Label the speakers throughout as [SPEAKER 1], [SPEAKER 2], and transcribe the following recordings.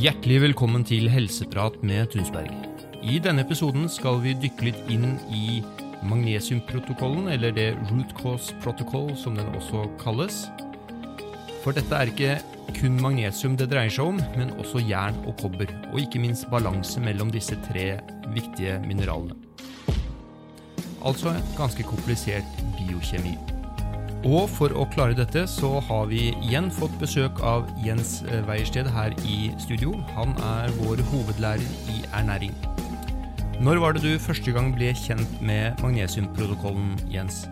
[SPEAKER 1] Hjertelig velkommen til Helseprat med Tunsberg. I denne episoden skal vi dykke litt inn i magnesiumprotokollen, eller det root cause protocol som den også kalles. For dette er ikke kun magnesium det dreier seg om, men også jern og kobber, og ikke minst balanse mellom disse tre viktige mineralene. Altså ganske komplisert biokjemi. Og for å klare dette så har vi igjen fått besøk av Jens Weiersted her i studio. Han er vår hovedlærer i ernæring. Når var det du første gang ble kjent med magnesiumprotokollen, Jens?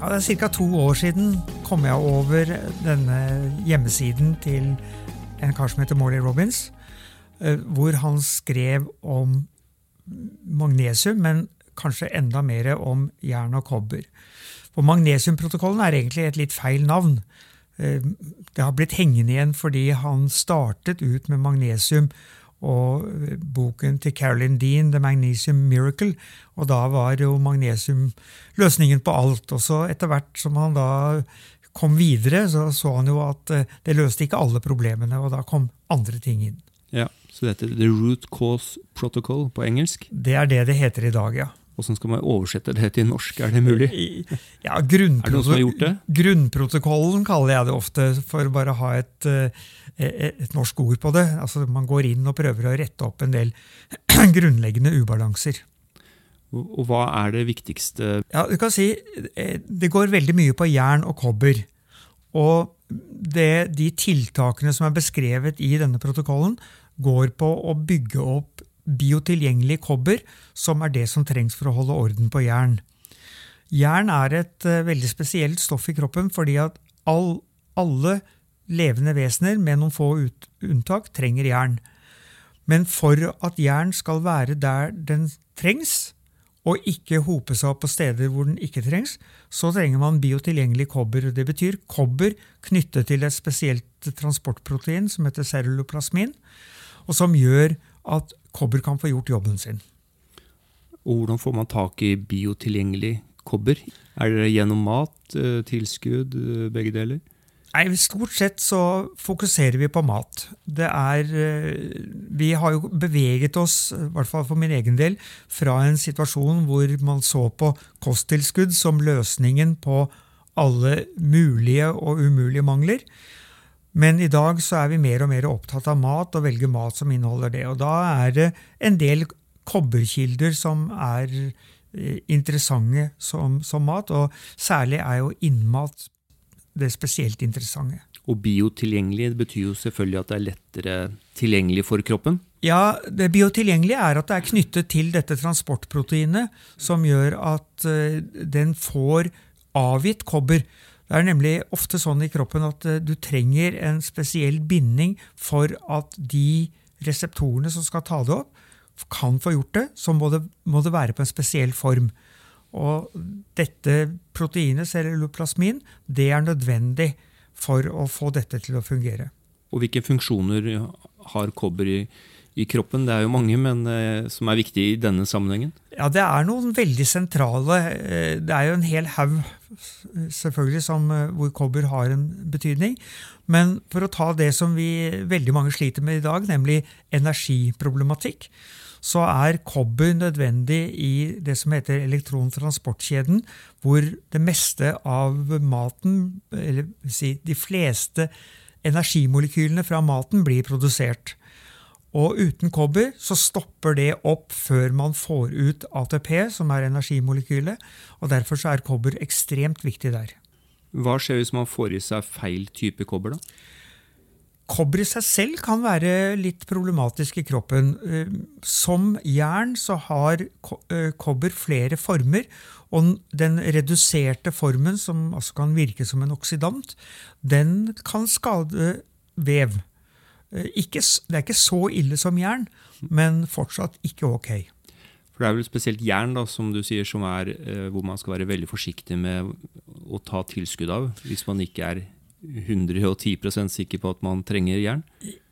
[SPEAKER 2] Ja, det er Ca. to år siden kom jeg over denne hjemmesiden til en kar som heter Morley Robins, hvor han skrev om magnesium, men kanskje enda mer om jern og kobber. For Magnesiumprotokollen er egentlig et litt feil navn. Det har blitt hengende igjen fordi han startet ut med magnesium og boken til Carolyn Dean, The Magnesium Miracle. Og da var jo magnesium løsningen på alt. Og så etter hvert som han da kom videre, så så han jo at det løste ikke alle problemene, og da kom andre ting inn.
[SPEAKER 1] Ja, Så det heter The Root Cause Protocol på engelsk?
[SPEAKER 2] Det er det det heter i dag, ja.
[SPEAKER 1] Hvordan skal man oversette det til norsk, er det mulig?
[SPEAKER 2] Ja,
[SPEAKER 1] er det noen som har gjort det?
[SPEAKER 2] Grunnprotokollen kaller jeg det ofte, for bare å ha et, et, norsk ord på det. Altså Man går inn og prøver å rette opp en del grunnleggende ubalanser.
[SPEAKER 1] Og hva er det viktigste?
[SPEAKER 2] Ja, du kan si Det går veldig mye på jern og kobber. Og det, de tiltakene som er beskrevet i denne protokollen, går på å bygge opp biotilgjengelig kobber, som er det som trengs for å holde orden på jern. Jern er et uh, veldig spesielt stoff i kroppen fordi at all, alle levende vesener, med noen få ut, unntak, trenger jern. Men for at jern skal være der den trengs, og ikke hope seg opp på steder hvor den ikke trengs, så trenger man biotilgjengelig kobber. Det betyr kobber knyttet til et spesielt transportprotein som heter ceruloplasmin, og som gjør at kobber kan få gjort jobben sin.
[SPEAKER 1] Og Hvordan får man tak i biotilgjengelig kobber? Er det gjennom mat, eh, tilskudd, eh, begge deler?
[SPEAKER 2] Nei, Stort sett så fokuserer vi på mat. Det er, eh, vi har jo beveget oss, i hvert fall for min egen del, fra en situasjon hvor man så på kosttilskudd som løsningen på alle mulige og umulige mangler. Men i dag så er vi mer og mer opptatt av mat og velger mat som inneholder det. Og da er det en del kobberkilder som er interessante som, som mat, og særlig er jo innmat det spesielt interessante.
[SPEAKER 1] Og biotilgjengelig betyr jo selvfølgelig at det er lettere tilgjengelig for kroppen?
[SPEAKER 2] Ja, det biotilgjengelige er at det er knyttet til dette transportproteinet som gjør at den får avgitt kobber. Det er nemlig ofte sånn i kroppen at du trenger en spesiell binding for at de reseptorene som skal ta det opp, kan få gjort det, så må det, må det være på en spesiell form. Og dette proteinet, celluloplasmin, det er nødvendig for å få dette til å fungere.
[SPEAKER 1] Og hvilke funksjoner har kobber i, i kroppen? Det er jo mange, men eh, som er viktige i denne sammenhengen?
[SPEAKER 2] Ja, det er noen veldig sentrale. Det er jo en hel haug selvfølgelig som, hvor kobber har en betydning. Men for å ta det som vi veldig mange sliter med i dag, nemlig energiproblematikk, så er kobber nødvendig i det som heter elektrontransportkjeden, hvor det meste av maten, eller si, de fleste energimolekylene fra maten blir produsert. Og uten kobber så stopper det opp før man får ut ATP, som er energimolekylet. og Derfor så er kobber ekstremt viktig der.
[SPEAKER 1] Hva skjer hvis man får i seg feil type kobber? da?
[SPEAKER 2] Kobber i seg selv kan være litt problematisk i kroppen. Som jern så har kobber flere former. Og den reduserte formen, som altså kan virke som en oksidant, den kan skade vev. Ikke, det er ikke så ille som jern, men fortsatt ikke ok.
[SPEAKER 1] For Det er vel spesielt jern da, som du sier, som er, hvor man skal være veldig forsiktig med å ta tilskudd av, hvis man ikke er 110% sikker på at man trenger jern?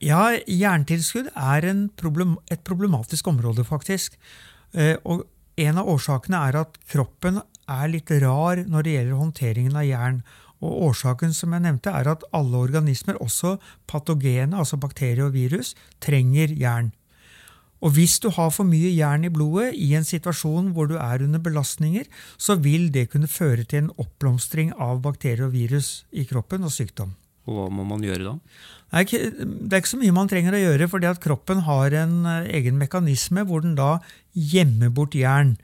[SPEAKER 2] Ja, jerntilskudd er problem, et problematisk område, faktisk. Og en av årsakene er at kroppen er litt rar når det gjelder håndteringen av jern. Og Årsaken som jeg nevnte er at alle organismer, også patogene, altså bakterier og virus, trenger jern. Og Hvis du har for mye jern i blodet i en situasjon hvor du er under belastninger, så vil det kunne føre til en oppblomstring av bakterier og virus i kroppen og sykdom.
[SPEAKER 1] Og Hva må man gjøre da?
[SPEAKER 2] Det er ikke, det er ikke så mye man trenger å gjøre, fordi at kroppen har en eh, egen mekanisme hvor den da gjemmer bort jern.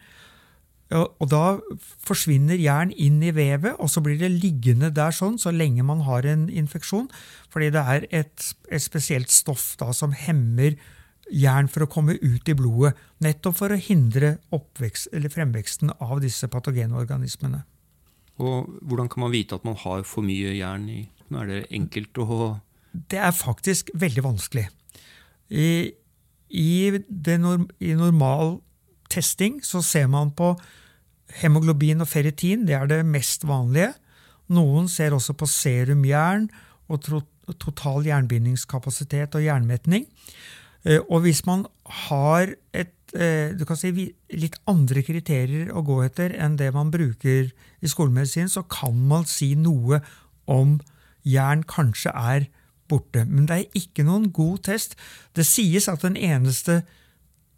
[SPEAKER 2] Og da forsvinner jern inn i vevet, og så blir det liggende der sånn så lenge man har en infeksjon. Fordi det er et, et spesielt stoff da som hemmer jern for å komme ut i blodet. Nettopp for å hindre oppvekst, fremveksten av disse patogenorganismene.
[SPEAKER 1] Og Hvordan kan man vite at man har for mye jern i Er det enkelt å
[SPEAKER 2] Det er faktisk veldig vanskelig. I, i, norm, i normal testing så ser man på hemoglobin og ferritin. Det er det mest vanlige. Noen ser også på serumjern og total jernbindingskapasitet og jernmetning. Eh, og hvis man har et, eh, si, litt andre kriterier å gå etter enn det man bruker i skolemedisin, så kan man si noe om jern kanskje er borte. Men det er ikke noen god test. Det sies at den eneste testen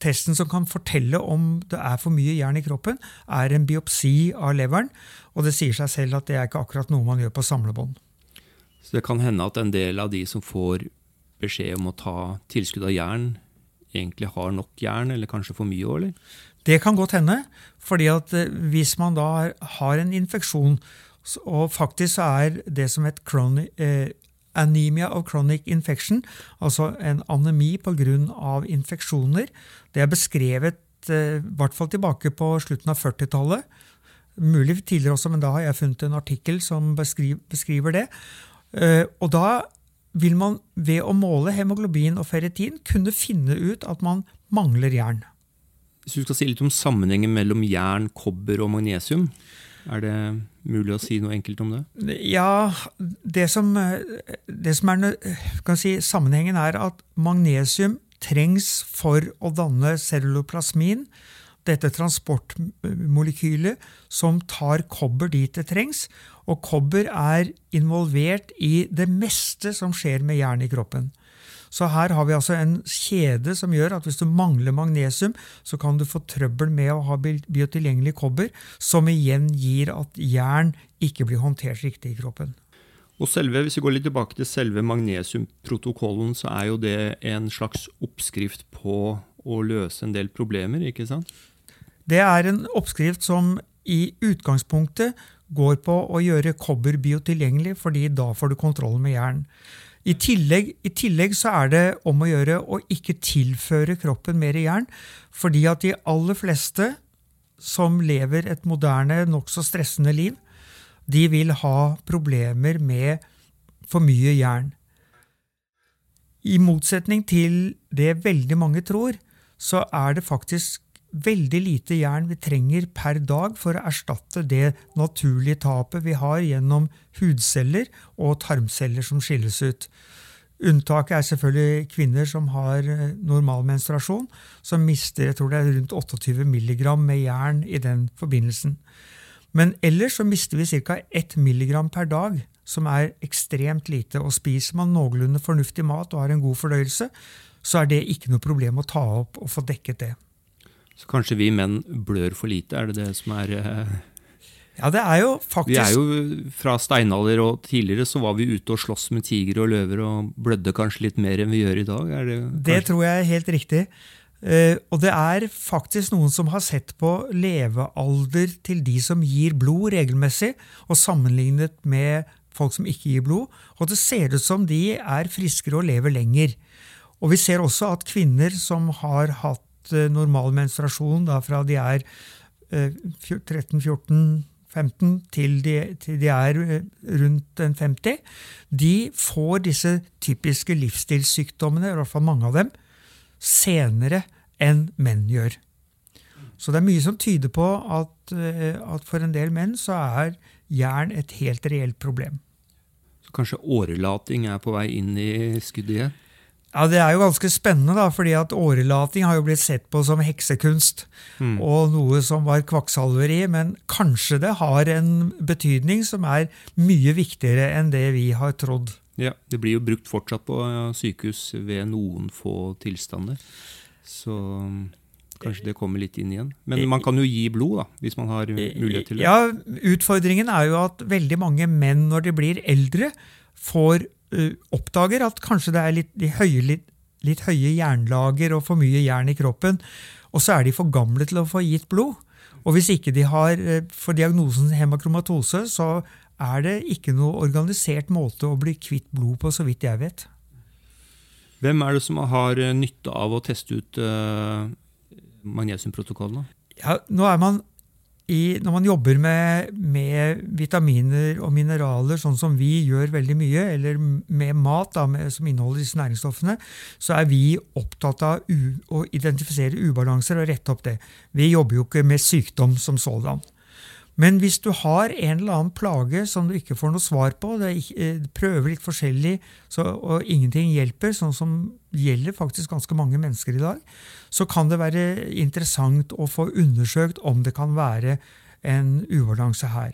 [SPEAKER 2] som kan fortelle om det er for mye jern i kroppen, er en biopsi av leveren. Og det sier seg selv at det er ikke akkurat noe man gjør på samlebånd.
[SPEAKER 1] Så det kan hende at en del av de som får beskjed om å ta tilskudd av jern, egentlig har nok jern, eller kanskje for mye òg, eller?
[SPEAKER 2] Det kan godt hende. fordi at eh, hvis man da har en infeksjon, og faktisk er det som et chronic, eh, anemia of chronic infection, altså en anemi pga. infeksjoner. Det er beskrevet eh, i hvert fall tilbake på slutten av 40-tallet. Mulig tidligere også, men da har jeg funnet en artikkel som beskriver, det. Eh, og da vil man ved å måle hemoglobin og ferritin kunne finne ut at man mangler jern.
[SPEAKER 1] Hvis du skal si litt om sammenhengen mellom jern, kobber og magnesium, er det mulig å si noe enkelt om det?
[SPEAKER 2] Ja, det som, det som er si, sammenhengen, er at magnesium trengs for å danne celluloplasmin, dette transportmolekylet som tar kobber dit det trengs. Og kobber er involvert i det meste som skjer med jern i kroppen. Så her har vi altså en kjede som gjør at hvis du mangler magnesium, så kan du få trøbbel med å ha biotilgjengelig kobber, som igjen gir at jern ikke blir håndtert riktig i kroppen.
[SPEAKER 1] Og selve, Hvis vi går litt tilbake til selve magnesiumprotokollen, så er jo det en slags oppskrift på å løse en del problemer, ikke sant?
[SPEAKER 2] Det er en oppskrift som i utgangspunktet går på å gjøre kobber biotilgjengelig, fordi da får du kontroll med jern. I tillegg, I tillegg, så er det om å gjøre å ikke tilføre kroppen mer jern, fordi at de aller fleste som lever et moderne, nokså stressende liv, de vil ha problemer med for mye jern. I motsetning til det veldig mange tror, så er det faktisk veldig lite jern vi trenger per dag for å erstatte det naturlige tapet vi har gjennom hudceller og tarmceller som skilles ut. Unntaket er selvfølgelig kvinner som har eh, normal menstruasjon, som mister jeg tror det er rundt 28 mg med jern i den forbindelsen. Men ellers så mister vi ca. 1 mg per dag, som er ekstremt lite. Og spiser man noenlunde fornuftig mat og har en god fordøyelse, så er det ikke noe problem å ta opp og få dekket det.
[SPEAKER 1] Så kanskje vi menn blør for lite, er det det som er eh...
[SPEAKER 2] Ja, det er jo faktisk...
[SPEAKER 1] Vi er jo fra steinalder og tidligere så var vi ute og sloss med tigre og løver og blødde kanskje litt mer enn vi gjør i dag?
[SPEAKER 2] det, det tror jeg er helt riktig. Uh, og det er faktisk noen som har sett på levealder til de som gir blod regelmessig, og sammenlignet med folk som ikke gir blod, og det ser ut som de er friskere og lever lenger. Og vi ser også at kvinner som har hatt Eh, normal menstruasjon da fra de er 13-14-15 eh, til til de, er eh, rundt 50, de får disse typiske livsstilssykdommene, i hvert fall mange av dem, senere enn menn gjør. Så det er mye som tyder på at, at for en del menn så er jern et helt reelt problem.
[SPEAKER 1] Så kanskje årelating er på vei inn i skuddet igjen?
[SPEAKER 2] Ja, Det er jo ganske spennende, da, fordi at årelating har jo blitt sett på som heksekunst. Mm. Og noe som var kvakksalveri, men kanskje det har en betydning som er mye viktigere enn det vi har trodd.
[SPEAKER 1] Ja, Det blir jo brukt fortsatt på sykehus ved noen få tilstander. Så kanskje det kommer litt inn igjen. Men man kan jo gi blod, da, hvis man har mulighet til det.
[SPEAKER 2] Ja, Utfordringen er jo at veldig mange menn når de blir eldre, får uh, oppdager at kanskje det er litt, de høye, litt, litt høye jernlager og for mye jern i kroppen, og så er de for gamle til å få gitt blod. Og hvis ikke de har uh, for diagnosen hemakromatose, så er det ikke noe organisert måte å bli kvitt blod på, så vidt jeg vet.
[SPEAKER 1] Hvem er det som har eh, nytte av å teste ut uh, magnesiumprotokollene?
[SPEAKER 2] Ja, nå er man i, når man jobber med, med, vitaminer og mineraler, sånn som vi gjør veldig mye, eller med mat da, med, som inneholder disse næringsstoffene, så er vi opptatt av u, å identifisere ubalanser og rette opp det. Vi jobber jo ikke med sykdom som sådan. Men hvis du har en eller annen plage som du ikke får noe svar på, ikke, eh, prøver litt forskjellig så, og ingenting hjelper, sånn som gjelder faktisk ganske mange mennesker i dag, så kan det være interessant å få undersøkt om det kan være en ubalanse her.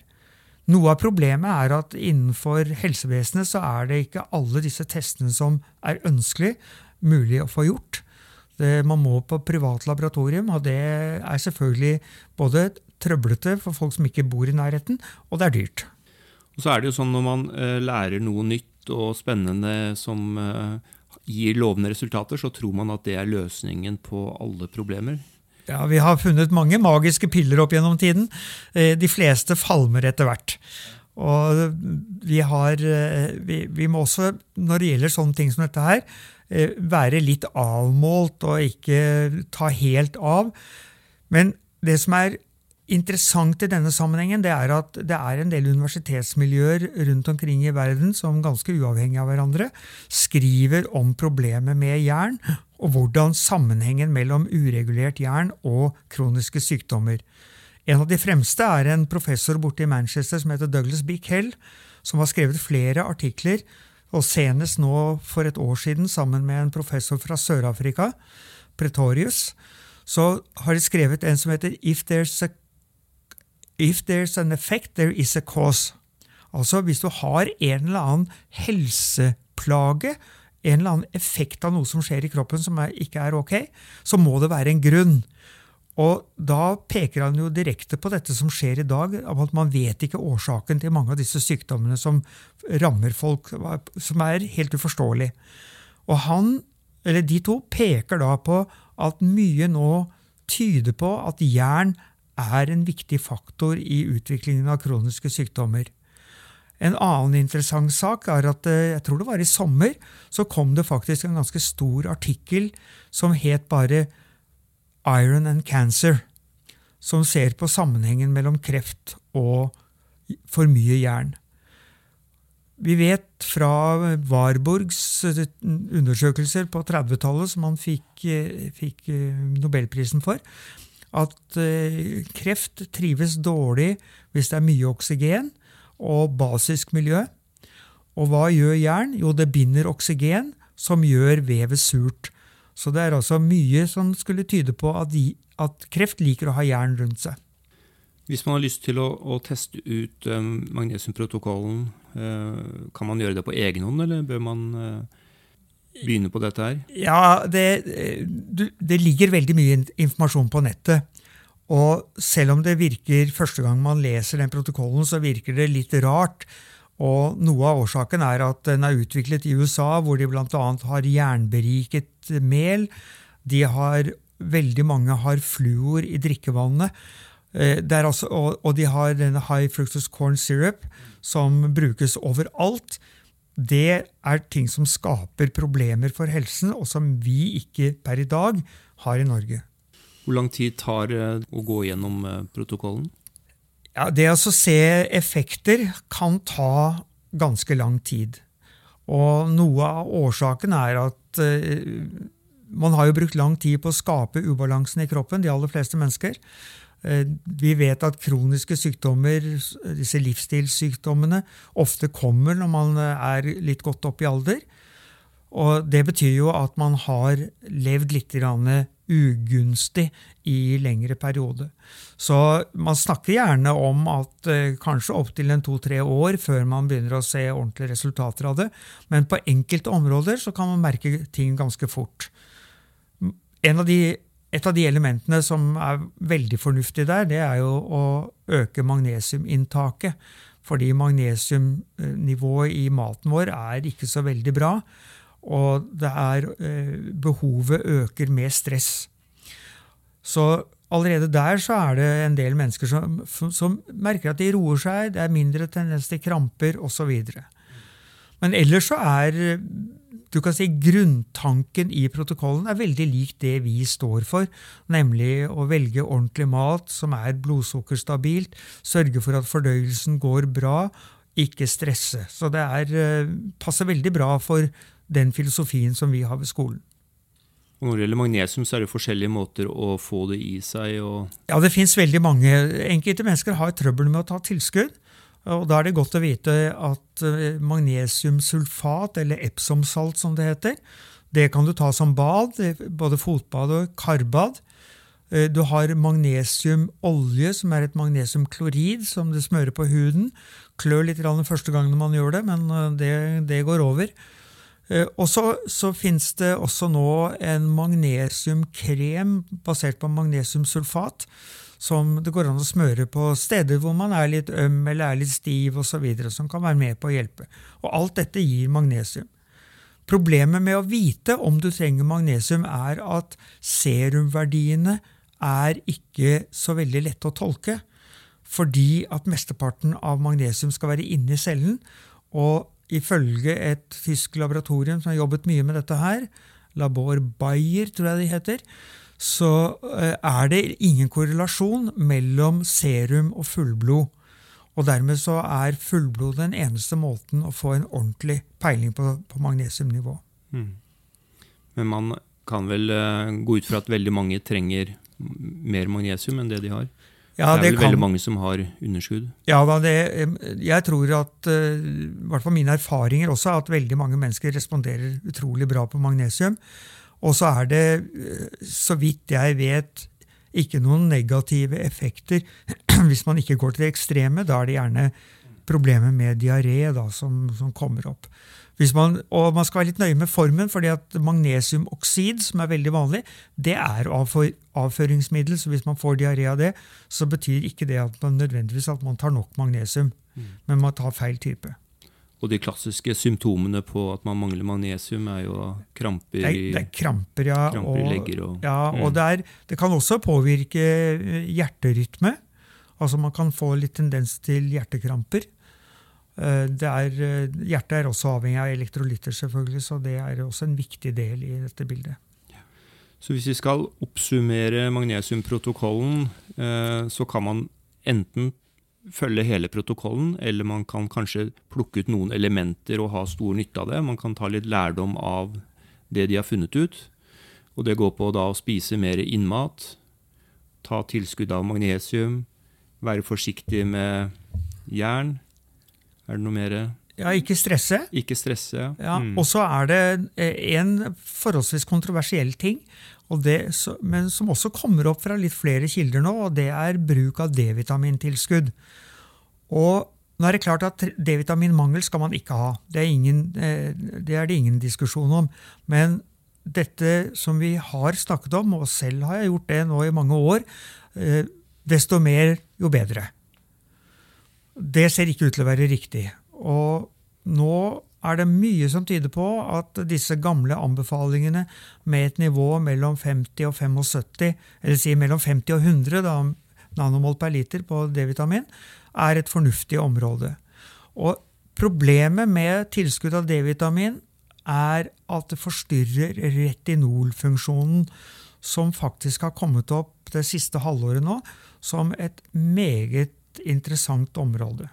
[SPEAKER 2] Noe av problemet er at innenfor helsevesenet så er det ikke alle disse testene som er ønskelig mulig å få gjort. Det, man må på privat laboratorium, og det er selvfølgelig både trøblete for folk som ikke bor i nærheten, og det er dyrt.
[SPEAKER 1] Og så er det jo sånn Når man uh, lærer noe nytt og spennende som uh, gir lovende resultater, så tror man at det er løsningen på alle problemer.
[SPEAKER 2] Ja, Vi har funnet mange magiske piller opp gjennom tiden. Eh, de fleste falmer etter hvert. Og vi, har, vi, vi må også, når det gjelder sånne ting som dette her, være litt avmålt og ikke ta helt av. Men det som er interessant i denne sammenhengen, det er at det er en del universitetsmiljøer rundt omkring i verden som ganske uavhengig av hverandre skriver om problemet med jern, og hvordan sammenhengen mellom uregulert jern og kroniske sykdommer. En av de fremste er en professor borte i Manchester som heter Douglas B. Kell, som har skrevet flere artikler, og senest nå for et år siden sammen med en professor fra Sør-Afrika, Pretorius, så har de skrevet en som heter If There's a If there's an effect, there is a cause. Altså hvis du har en eller annen helseplage, en eller annen effekt av noe som skjer i kroppen som er, ikke er ok, så må det være en grunn. Og Da peker han jo direkte på dette som skjer i dag, at man vet ikke årsaken til mange av disse sykdommene som rammer folk, som er helt uforståelig. Og han, eller De to peker da på at mye nå tyder på at jern er en viktig faktor i utviklingen av kroniske sykdommer. En annen interessant sak er at eh, jeg tror det var i sommer, så kom det faktisk en ganske stor artikkel som het bare Iron and Cancer, som ser på sammenhengen mellom kreft og for mye jern. Vi vet fra Warburgs eh, undersøkelser på 30-tallet, som han fikk, eh, fikk Nobelprisen for, at eh, kreft trives dårlig hvis det er mye oksygen og basisk miljø. Og hva gjør jern? Jo, det binder oksygen, som gjør vevet surt. Så det er altså mye som skulle tyde på at, de, at kreft liker å ha jern rundt seg.
[SPEAKER 1] Hvis man har lyst til å, å teste ut um, magnesiumprotokollen, uh, kan man gjøre det på egen hånd, eller bør man uh begynne på dette her?
[SPEAKER 2] Ja, det, det, ligger veldig mye informasjon på nettet. Og selv om det virker første gang man leser den protokollen, så virker det litt rart. Og noe av årsaken er at den er utviklet i USA, hvor de bl.a. har jernberiket mel. De har, veldig mange har fluor i drikkevannet. Eh, altså, og de har denne high fructose corn syrup, som brukes overalt det er ting som skaper problemer for helsen, og som vi ikke per i dag har i Norge.
[SPEAKER 1] Hvor lang tid tar det å gå gjennom eh, protokollen?
[SPEAKER 2] Ja, det å se effekter kan ta ganske lang tid. Og noe av årsaken er at uh, man har jo brukt lang tid på å skape ubalansen i kroppen, de aller fleste mennesker. Eh, vi vet at kroniske sykdommer, disse livsstilssykdommene, ofte kommer når man eh, er litt godt opp i alder. Og det betyr jo at man har levd litt ugunstig i lengre periode. Så man snakker gjerne om at eh, kanskje opptil to-tre år før man begynner å se ordentlige resultater av det. Men på enkelte områder så kan man merke ting ganske fort. En Av de, et av de elementene som er veldig fornuftig der, det er jo å øke magnesiuminntaket. Fordi magnesiumnivået i maten vår er ikke så veldig bra. Og det er, eh, behovet øker med stress. Så allerede der så er det en del mennesker som, som merker at de roer seg, det er mindre tendens til kramper osv. Men ellers så er du kan si grunntanken i protokollen er veldig lik det vi står for, nemlig å velge ordentlig mat som er blodsukkerstabilt, sørge for at fordøyelsen går bra, ikke stresse. Så det er, eh, passer veldig bra for den filosofien som vi har ved skolen.
[SPEAKER 1] Og når det gjelder magnesium, så er det forskjellige måter å få det i seg?
[SPEAKER 2] ja, det fins veldig mange. Enkelte mennesker har trøbbel med å ta tilskudd. Og Da er det godt å vite at eh, magnesiumsulfat, eller Epsom-salt som det heter, det kan du ta som bad, både fotbad og karbad. Eh, du har magnesiumolje, som er et magnesiumklorid som du smører på huden. Klør litt første gangen man gjør det, men eh, det, det går over. Eh, og så, fins det også nå en magnesiumkrem basert på magnesiumsulfat, som det går an å smøre på steder hvor man er litt øm eller er litt stiv osv., som kan være med på å hjelpe. Og alt dette gir magnesium. Problemet med å vite om du trenger magnesium, er at serumverdiene er ikke så veldig lette å tolke. Fordi at mesteparten av magnesium skal være inni cellen. Og ifølge et tysk laboratorium som har jobbet mye med dette her, Labor Bayer, tror jeg de heter, så eh, er det ingen korrelasjon mellom serum og fullblod. Og dermed så er fullblod den eneste måten å få en ordentlig peiling på, på magnesiumnivå. Mm.
[SPEAKER 1] Men man kan vel uh, gå ut fra at veldig mange trenger mer magnesium enn det de har? Ja, det er vel kan, veldig mange som har underskudd?
[SPEAKER 2] Ja, da, det, jeg tror at eh, i hvert fall mine erfaringer også at veldig mange mennesker responderer utrolig bra på magnesium. Og så er det, eh, så vidt jeg vet, ikke noen negative effekter hvis man ikke går til det ekstreme. Da er det gjerne problemer med diaré som, som kommer opp. Man, og man skal være litt nøye med formen, fordi at magnesiumoksid, som er veldig vanlig, det er avfor, avføringsmiddel. Så hvis man får diaré av det, så betyr ikke det at man nødvendigvis at man tar nok magnesium, mm. men man tar feil type.
[SPEAKER 1] Og de klassiske symptomene på at man mangler magnesium, er jo kramper
[SPEAKER 2] i det er, kramper, ja.
[SPEAKER 1] Kramper og, legger og,
[SPEAKER 2] ja, mm. og det, er, det, kan også påvirke hjerterytme. Altså Man kan få litt tendens til hjertekramper. Eh, er, eh, hjertet er også avhengig av elektrolytter, selvfølgelig, så det er også en viktig del i dette bildet.
[SPEAKER 1] Så hvis vi skal oppsummere magnesiumprotokollen, eh, så kan man enten følge hele protokollen, eller man kan kanskje plukke ut noen elementer og ha stor nytte av det. Man kan ta litt lærdom av det de har funnet ut. Og det går på da å spise mer innmat, ta tilskudd av magnesium, være forsiktig med jern, er det noe mer?
[SPEAKER 2] Ja, ikke stresse.
[SPEAKER 1] Ikke stresse, ja.
[SPEAKER 2] mm. Og så er det eh, en forholdsvis kontroversiell ting, det, men som også kommer opp fra litt flere kilder nå, og det er bruk av D-vitamintilskudd. Og nå er det klart at D-vitaminmangel skal man ikke ha. Det er, ingen, eh, det er det ingen diskusjon om. Men dette som vi har snakket om, og selv har jeg gjort det nå i mange år, eh, desto mer, jo bedre. Det ser ikke ut til å være riktig. Og nå er det mye som tyder på at disse gamle anbefalingene med et nivå mellom 50 og 75, eller si mellom 50 og 100 da, nanomol per liter på D-vitamin, er et fornuftig område. Og problemet med tilskudd av D-vitamin er at det forstyrrer retinolfunksjonen, som faktisk har kommet opp det siste halvåret nå som et meget interessant område.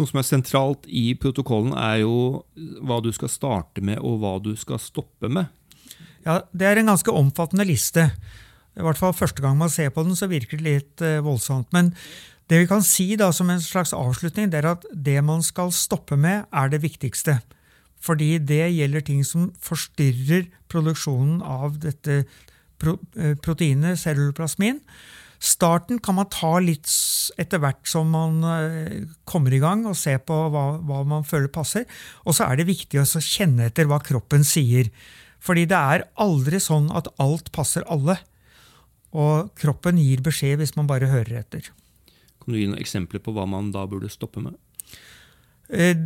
[SPEAKER 1] Noe som er sentralt i protokollen, er jo hva du skal starte med, og hva du skal stoppe med.
[SPEAKER 2] Ja, Det er en ganske omfattende liste. I hvert fall Første gang man ser på den, så virker det litt uh, voldsomt. Men det vi kan si da som en slags avslutning, det er at det man skal stoppe med, er det viktigste. Fordi det gjelder ting som forstyrrer produksjonen av dette eh, proteinet celluloplasmin. Starten kan man ta litt etter hvert som man eh, kommer i gang og se på hva, hva man føler passer. Og så er det viktig å kjenne etter hva kroppen sier. Fordi det er aldri sånn at alt passer alle. Og kroppen gir beskjed hvis man bare hører etter.
[SPEAKER 1] Kan du gi noen eksempler på hva man da burde stoppe med?
[SPEAKER 2] Eh,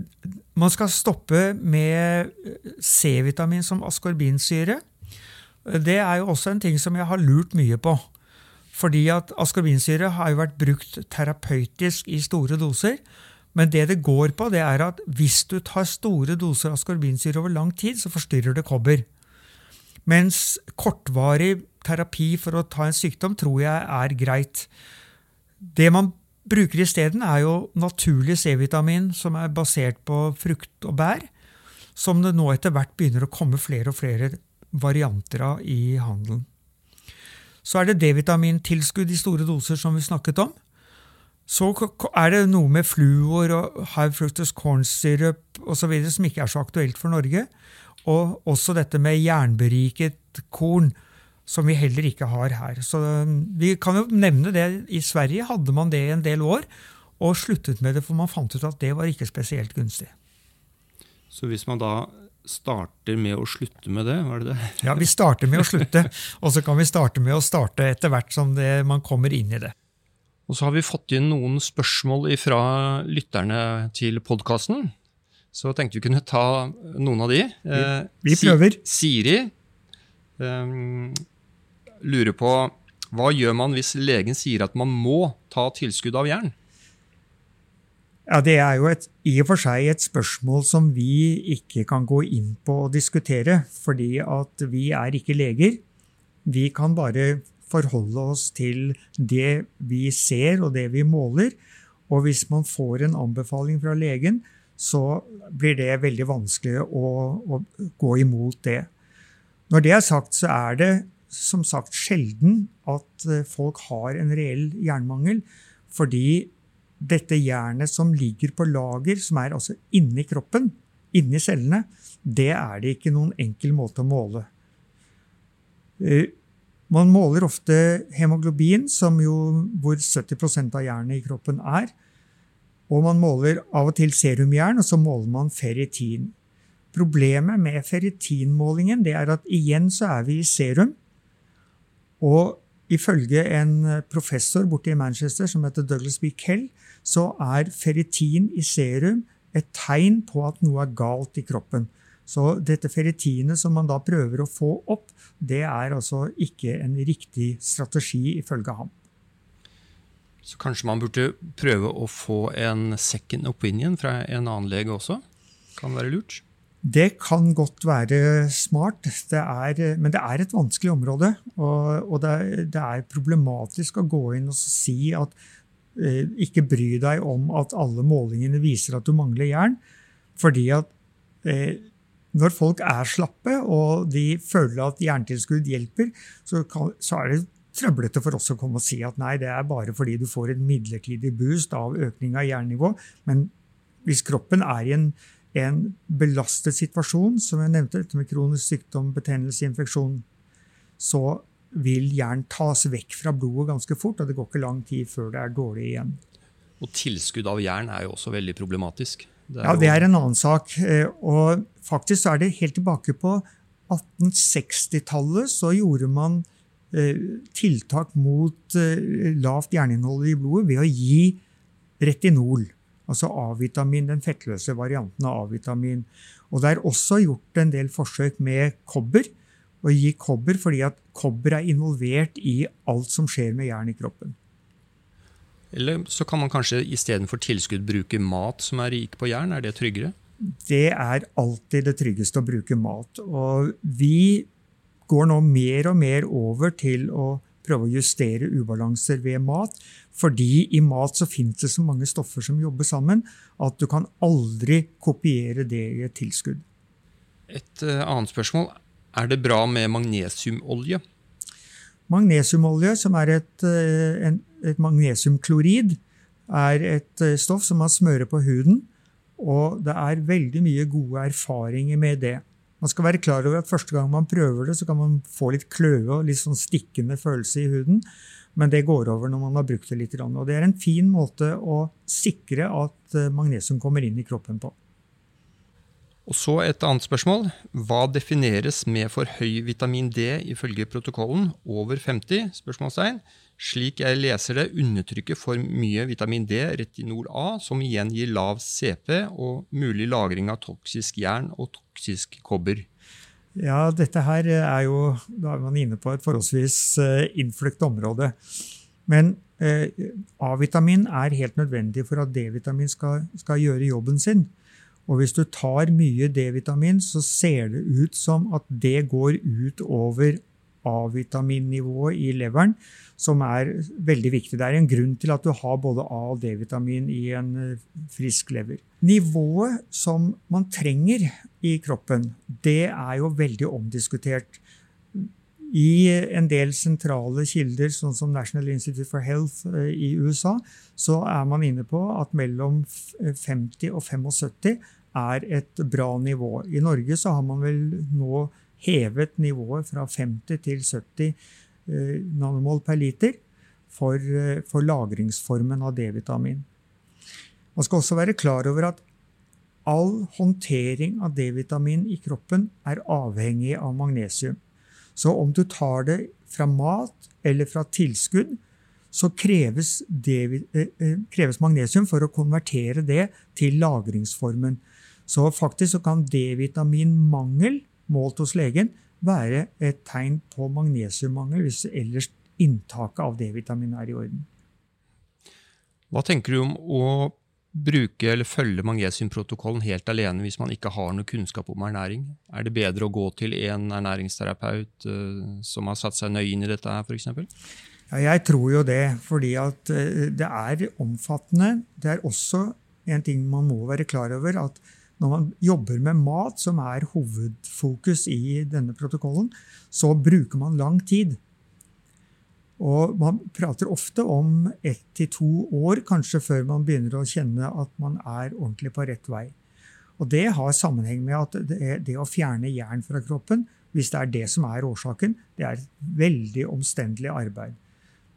[SPEAKER 2] man skal stoppe med C-vitamin som askorbinsyre. Det er jo også en ting som jeg har lurt mye på. Fordi at askorbinsyre har jo vært brukt terapeutisk i store doser. Men det det går på, det er at hvis du tar store doser askorbinsyre over lang tid, så forstyrrer det kobber. Mens kortvarig terapi for å ta en sykdom tror jeg er greit. Det man bruker isteden, er jo naturlig C-vitamin som er basert på frukt og bær, som det nå etter hvert begynner å komme flere og flere varianter av i handelen. Så er det D-vitamintilskudd i store doser, som vi snakket om. Så er det noe med fluor og high fructose corn syrup osv. som ikke er så aktuelt for Norge. Og også dette med jernberiket korn som vi heller ikke har her. Så um, Vi kan jo nevne det. I Sverige hadde man det i en del år, og sluttet med det, for man fant ut at det var ikke spesielt gunstig.
[SPEAKER 1] Så hvis man da starter med å slutte med det, var det det?
[SPEAKER 2] Ja, vi starter med å slutte, og så kan vi starte med å starte etter hvert som det, man kommer inn i det.
[SPEAKER 1] Og så har vi fått inn noen spørsmål fra lytterne til podkasten. Så tenkte vi kunne ta noen av de.
[SPEAKER 2] Vi, vi prøver.
[SPEAKER 1] Siri um, lurer på hva gjør man hvis legen sier at man må ta tilskudd av jern?
[SPEAKER 2] Ja, Det er jo et, i og for seg et spørsmål som vi ikke kan gå inn på og diskutere, fordi at vi er ikke leger. Vi kan bare forholde oss til det vi ser og det vi måler. Og hvis man får en anbefaling fra legen, så blir det veldig vanskelig å, å gå imot det. Når det er sagt, så er det som sagt sjelden at folk har en reell jernmangel. Fordi dette jernet som ligger på lager, som er altså inni kroppen, inni cellene, det er det ikke noen enkel måte å måle. Eh, man måler ofte hemoglobin, som jo, hvor 70% av jernet i kroppen er. Og man måler av og til serumjern, og så måler man ferritin. Problemet med ferritinmålingen det er at igjen så er vi i serum. Og ifølge en professor borte i Manchester som heter Douglas B. Kell, så er ferritin i serum et tegn på at noe er galt i kroppen. Så dette ferritinet som man da prøver å få opp, det er altså ikke en riktig strategi ifølge ham.
[SPEAKER 1] Så kanskje man burde prøve å få en second opinion fra en annen lege også? Kan være lurt?
[SPEAKER 2] Det kan godt være smart, det er, men det er et vanskelig område. Og, og det, det, er problematisk å gå inn og si at eh, ikke bry deg om at alle målingene viser at du mangler jern. Fordi at eh, når folk er slappe og de føler at jerntilskudd hjelper, så, kan, så er det trøblete for oss å komme og si at nei, det er bare fordi du får en midlertidig boost av økning av jernnivå. Men hvis kroppen er i en en belastet situasjon, som jeg nevnte, dette med kronisk sykdom, betennelse, infeksjon, så vil jern tas vekk fra blodet ganske fort, og det går ikke lang tid før det er dårlig igjen.
[SPEAKER 1] Og tilskudd av jern er jo også veldig problematisk.
[SPEAKER 2] Det ja, det er en annen sak. Eh, og faktisk er det helt tilbake på 1860-tallet så gjorde man eh, tiltak mot eh, lavt jerninnhold i blodet ved å gi retinol altså A-vitamin, den fettløse varianten av A-vitamin. Og Det er også gjort en del forsøk med kobber, å gi kobber fordi at kobber er involvert i alt som skjer med jern i kroppen.
[SPEAKER 1] Eller så kan man kanskje istedenfor tilskudd bruke mat som er rik på jern. Er det tryggere?
[SPEAKER 2] Det er alltid det tryggeste å bruke mat. Og vi går nå mer og mer over til å prøve å justere ubalanser ved mat. Fordi i mat så finnes det så mange stoffer som jobber sammen, at du kan aldri kopiere det i et tilskudd.
[SPEAKER 1] Et uh, annet spørsmål. Er det bra med magnesiumolje?
[SPEAKER 2] Magnesiumolje, som er et, uh, en, et magnesiumklorid, er et uh, stoff som man smører på huden. Og det er veldig mye gode erfaringer med det. Man skal være klar over at Første gang man prøver det, så kan man få litt kløe og litt sånn stikkende følelse i huden. Men det går over når man har brukt det litt. Og det er en fin måte å sikre at eh, magnesium kommer inn i kroppen på.
[SPEAKER 1] Og så et annet spørsmål. Hva defineres med for høy vitamin D ifølge protokollen over 50? spørsmålstegn. Slik jeg leser det, undertrykker for mye vitamin D retinol A, som igjen gir lav CP og mulig lagring av toksisk jern og toksisk kobber.
[SPEAKER 2] Ja, dette her er jo Da er man inne på et forholdsvis eh, innfløkt område. Men eh, A-vitamin er helt nødvendig for at D-vitamin skal, skal gjøre jobben sin. Og hvis du tar mye D-vitamin, så ser det ut som at det går ut over A-vitaminnivået i leveren, som er veldig viktig. Det er en grunn til at du har både A- og D-vitamin i en eh, frisk lever. Nivået som man trenger i kroppen, det er jo veldig omdiskutert. I en del sentrale kilder, sånn som National Institute for Health eh, i USA, så er man inne på at mellom 50 og 75 er et bra nivå. I Norge så har man vel nå hevet nivået fra 50 til 70 nanomål nanomol per liter for, eh, for lagringsformen av D-vitamin. Man skal også være klar over at all håndtering av D-vitamin i kroppen er avhengig av magnesium. Så om du tar det fra mat eller fra tilskudd, så kreves, det, eh, eh, kreves magnesium for å konvertere det til lagringsformen. Så faktisk så kan D-vitaminmangel målt hos legen være et tegn på magnesiummangel hvis ellers inntaket av D-vitamin er i orden.
[SPEAKER 1] Hva tenker du om å bruke eller følge magnesiumprotokollen helt alene hvis man ikke har noe kunnskap om ernæring? Er det bedre å gå til en ernæringsterapeut uh, som har satt seg nøye inn i dette, her, f.eks.?
[SPEAKER 2] Ja, jeg tror jo det, fordi at uh, det er omfattende. Det er også en ting man må være klar over, at når man jobber med mat, som er hovedfokus i denne protokollen, så bruker man lang tid. Og man prater ofte om ett til to år, kanskje før man begynner å kjenne at man er ordentlig på rett vei. Og det har sammenheng med at det, det å fjerne jern fra kroppen, hvis det er det som er årsaken, det er et veldig omstendelig arbeid.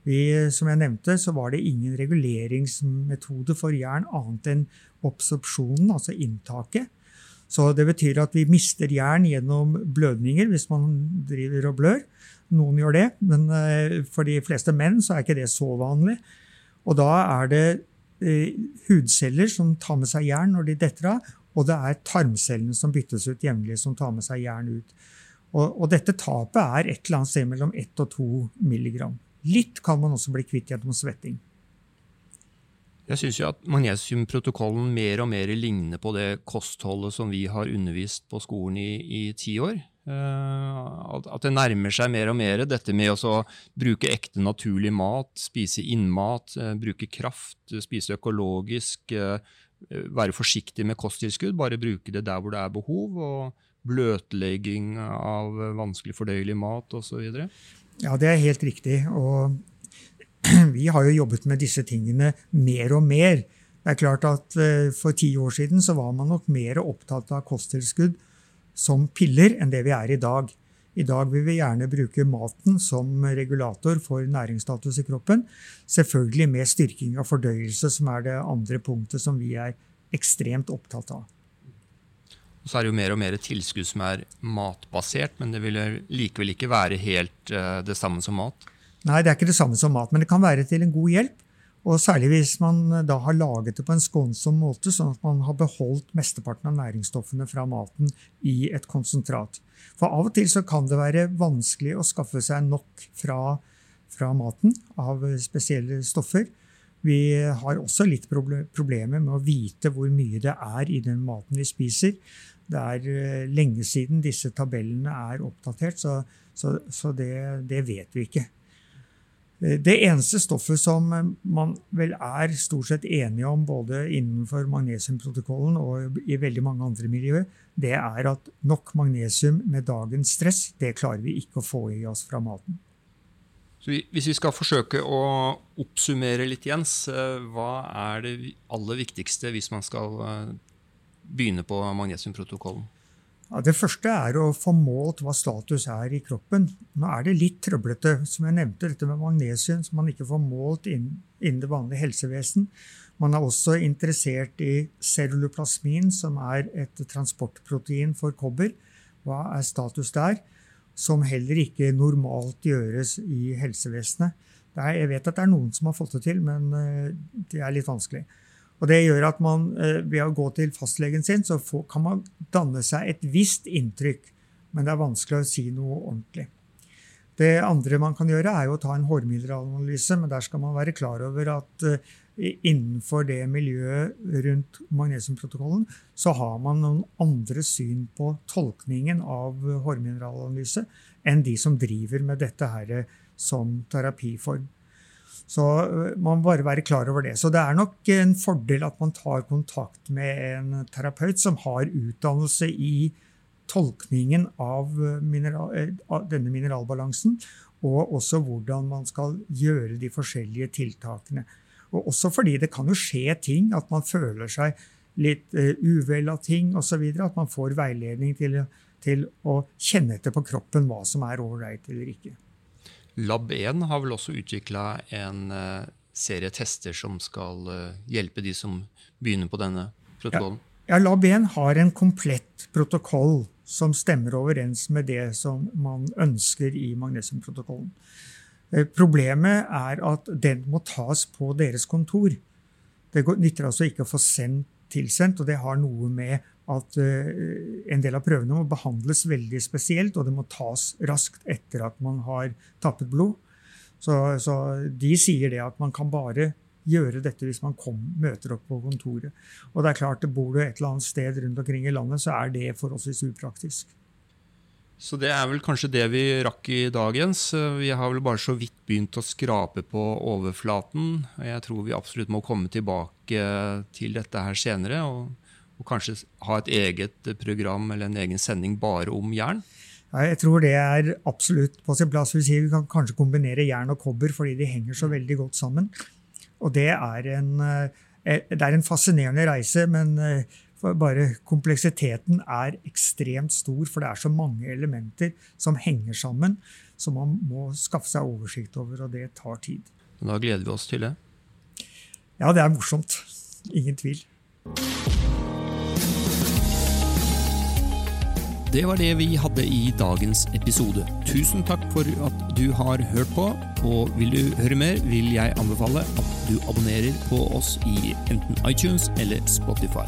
[SPEAKER 2] Vi, som jeg nevnte, så var det ingen reguleringsmetode for jern annet enn absorpsjonen, altså inntaket. Så det betyr at vi mister jern gjennom blødninger hvis man driver og blør. Noen gjør det, men eh, for de fleste menn så er ikke det så vanlig. Og da er det eh, hudceller som tar med seg jern når de detter av, og det er tarmcellene som byttes ut jevnlig, som tar med seg jern ut. Og, og, dette tapet er et eller annet sted mellom 1 og 2 milligram. Litt kan man også bli kvitt gjennom svetting.
[SPEAKER 1] Jeg syns at magnesiumprotokollen mer og mer ligner på det kostholdet som vi har undervist på skolen i, ti år. Uh, at det nærmer seg mer og mer dette med å bruke ekte, naturlig mat, spise innmat, uh, bruke kraft, spise økologisk, være forsiktig med kosttilskudd, bare bruke det der hvor det er behov, og bløtlegging av vanskelig fordøyelig mat osv.
[SPEAKER 2] Ja, det er helt riktig. og vi har jo jobbet med disse tingene mer og mer. Det er klart at eh, For ti år siden så var man nok mer opptatt av kosttilskudd som piller enn det vi er i dag. I dag vil vi gjerne bruke maten som regulator for næringsstatus i kroppen. Selvfølgelig med styrking av fordøyelse, som er det andre punktet som vi er ekstremt opptatt av.
[SPEAKER 1] Så er det jo mer og mer tilskudd som er matbasert, men det vil likevel ikke være helt uh, det samme som mat?
[SPEAKER 2] Nei, det er ikke det samme som mat, men det kan være til en god hjelp. Og særlig hvis man eh, da har laget det på en skånsom måte, sånn at man har beholdt mesteparten av næringsstoffene fra maten i et konsentrat. For av og til så kan det være vanskelig å skaffe seg nok fra, fra maten av spesielle stoffer. Vi har også litt problemer med å vite hvor mye det er i den maten vi spiser. Det er eh, lenge siden disse tabellene er oppdatert, så, så, så det, det vet vi ikke. Eh, det eneste stoffet som eh, man vel er stort sett enige om både innenfor magnesiumprotokollen og i veldig mange andre miljøer, det er at nok magnesium med dagens stress det klarer vi ikke å få i oss fra maten.
[SPEAKER 1] Så hvis vi skal forsøke å oppsummere litt, Jens, eh, hva er det aller viktigste hvis man skal begynne på magnesiumprotokollen?
[SPEAKER 2] Ja, det første er å få målt hva status er i kroppen. Nå er det litt trøblete, som jeg nevnte, dette med magnesium, som man ikke får målt innen, innen det vanlige helsevesen. Man er også interessert i celluloplasmin, som er et transportprotein for kobber. Hva er status der? Som heller ikke normalt gjøres i helsevesenet. Jeg vet at det er noen som har fått det til, men eh, det er litt vanskelig. Og det gjør at man eh, ved å gå til fastlegen sin, så kan man danne seg et visst inntrykk, men det er vanskelig å si noe ordentlig. Det andre man kan gjøre, er å ta en hårmineralanalyse, men der skal man være klar over at eh, innenfor det miljøet rundt magnesiumprotokollen, så har man noen andre syn på tolkningen av hårmineralanalyse enn de som driver med dette her som terapiform. Så øh, man må bare være klar over det. Så det er nok en fordel at man tar kontakt med en terapeut som har utdannelse i tolkningen av, øh, mineral, av denne mineralbalansen, og også hvordan man skal gjøre de forskjellige tiltakene. Og også fordi det kan jo skje ting, at man føler seg litt uvel av ting osv. At man får veiledning til, til å kjenne etter på kroppen hva som er ålreit eller ikke.
[SPEAKER 1] Lab1 har vel også utvikla en uh, serie tester som skal uh, hjelpe de som begynner på denne protokollen?
[SPEAKER 2] Ja, ja Lab1 har en komplett protokoll som stemmer overens med det som man ønsker i magnesiumprotokollen. Uh, problemet er at den må tas på deres kontor. Det nytter altså ikke å få sendt tilsendt, og det har noe med at uh, en del av prøvene må behandles veldig spesielt, og det må tas raskt etter at man har tappet blod. Så, så de sier det at man kan bare gjøre dette hvis man kom, møter opp på kontoret. Og det er klart, Bor du et eller annet sted rundt omkring i landet, så er det forholdsvis upraktisk.
[SPEAKER 1] Så det er vel kanskje det vi rakk i dagens. Vi har vel bare så vidt begynt å skrape på overflaten. Jeg tror vi absolutt må komme tilbake til dette her senere. og og kanskje ha et eget program eller en egen sending bare om jern?
[SPEAKER 2] Jeg tror det er absolutt på sin plass. Vi kan kanskje kombinere jern og kobber fordi de henger så veldig godt sammen. Og det er en, eh, det er en fascinerende reise, men eh, bare kompleksiteten er ekstremt stor, for det er så mange elementer som henger sammen, som man må skaffe seg oversikt over, og det tar tid.
[SPEAKER 1] Da gleder vi oss til det.
[SPEAKER 2] Ja, det er morsomt. Ingen tvil.
[SPEAKER 1] Det var det vi hadde i dagens episode. Tusen takk for at du har hørt på, og vil du høre mer, vil jeg anbefale at du abonnerer på oss i enten iTunes eller Spotify.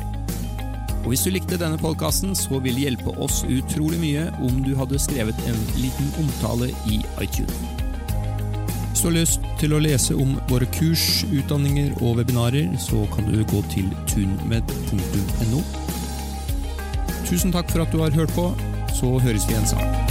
[SPEAKER 1] Og Hvis du likte denne podkasten, så vil det hjelpe oss utrolig mye om du hadde skrevet en liten omtale i iTunes. Hvis du har lyst til å lese om våre kurs, utdanninger og webinarer, så kan du gå til tunmed.no. Tusen takk for at du har hørt på. Så høres vi igjen snart.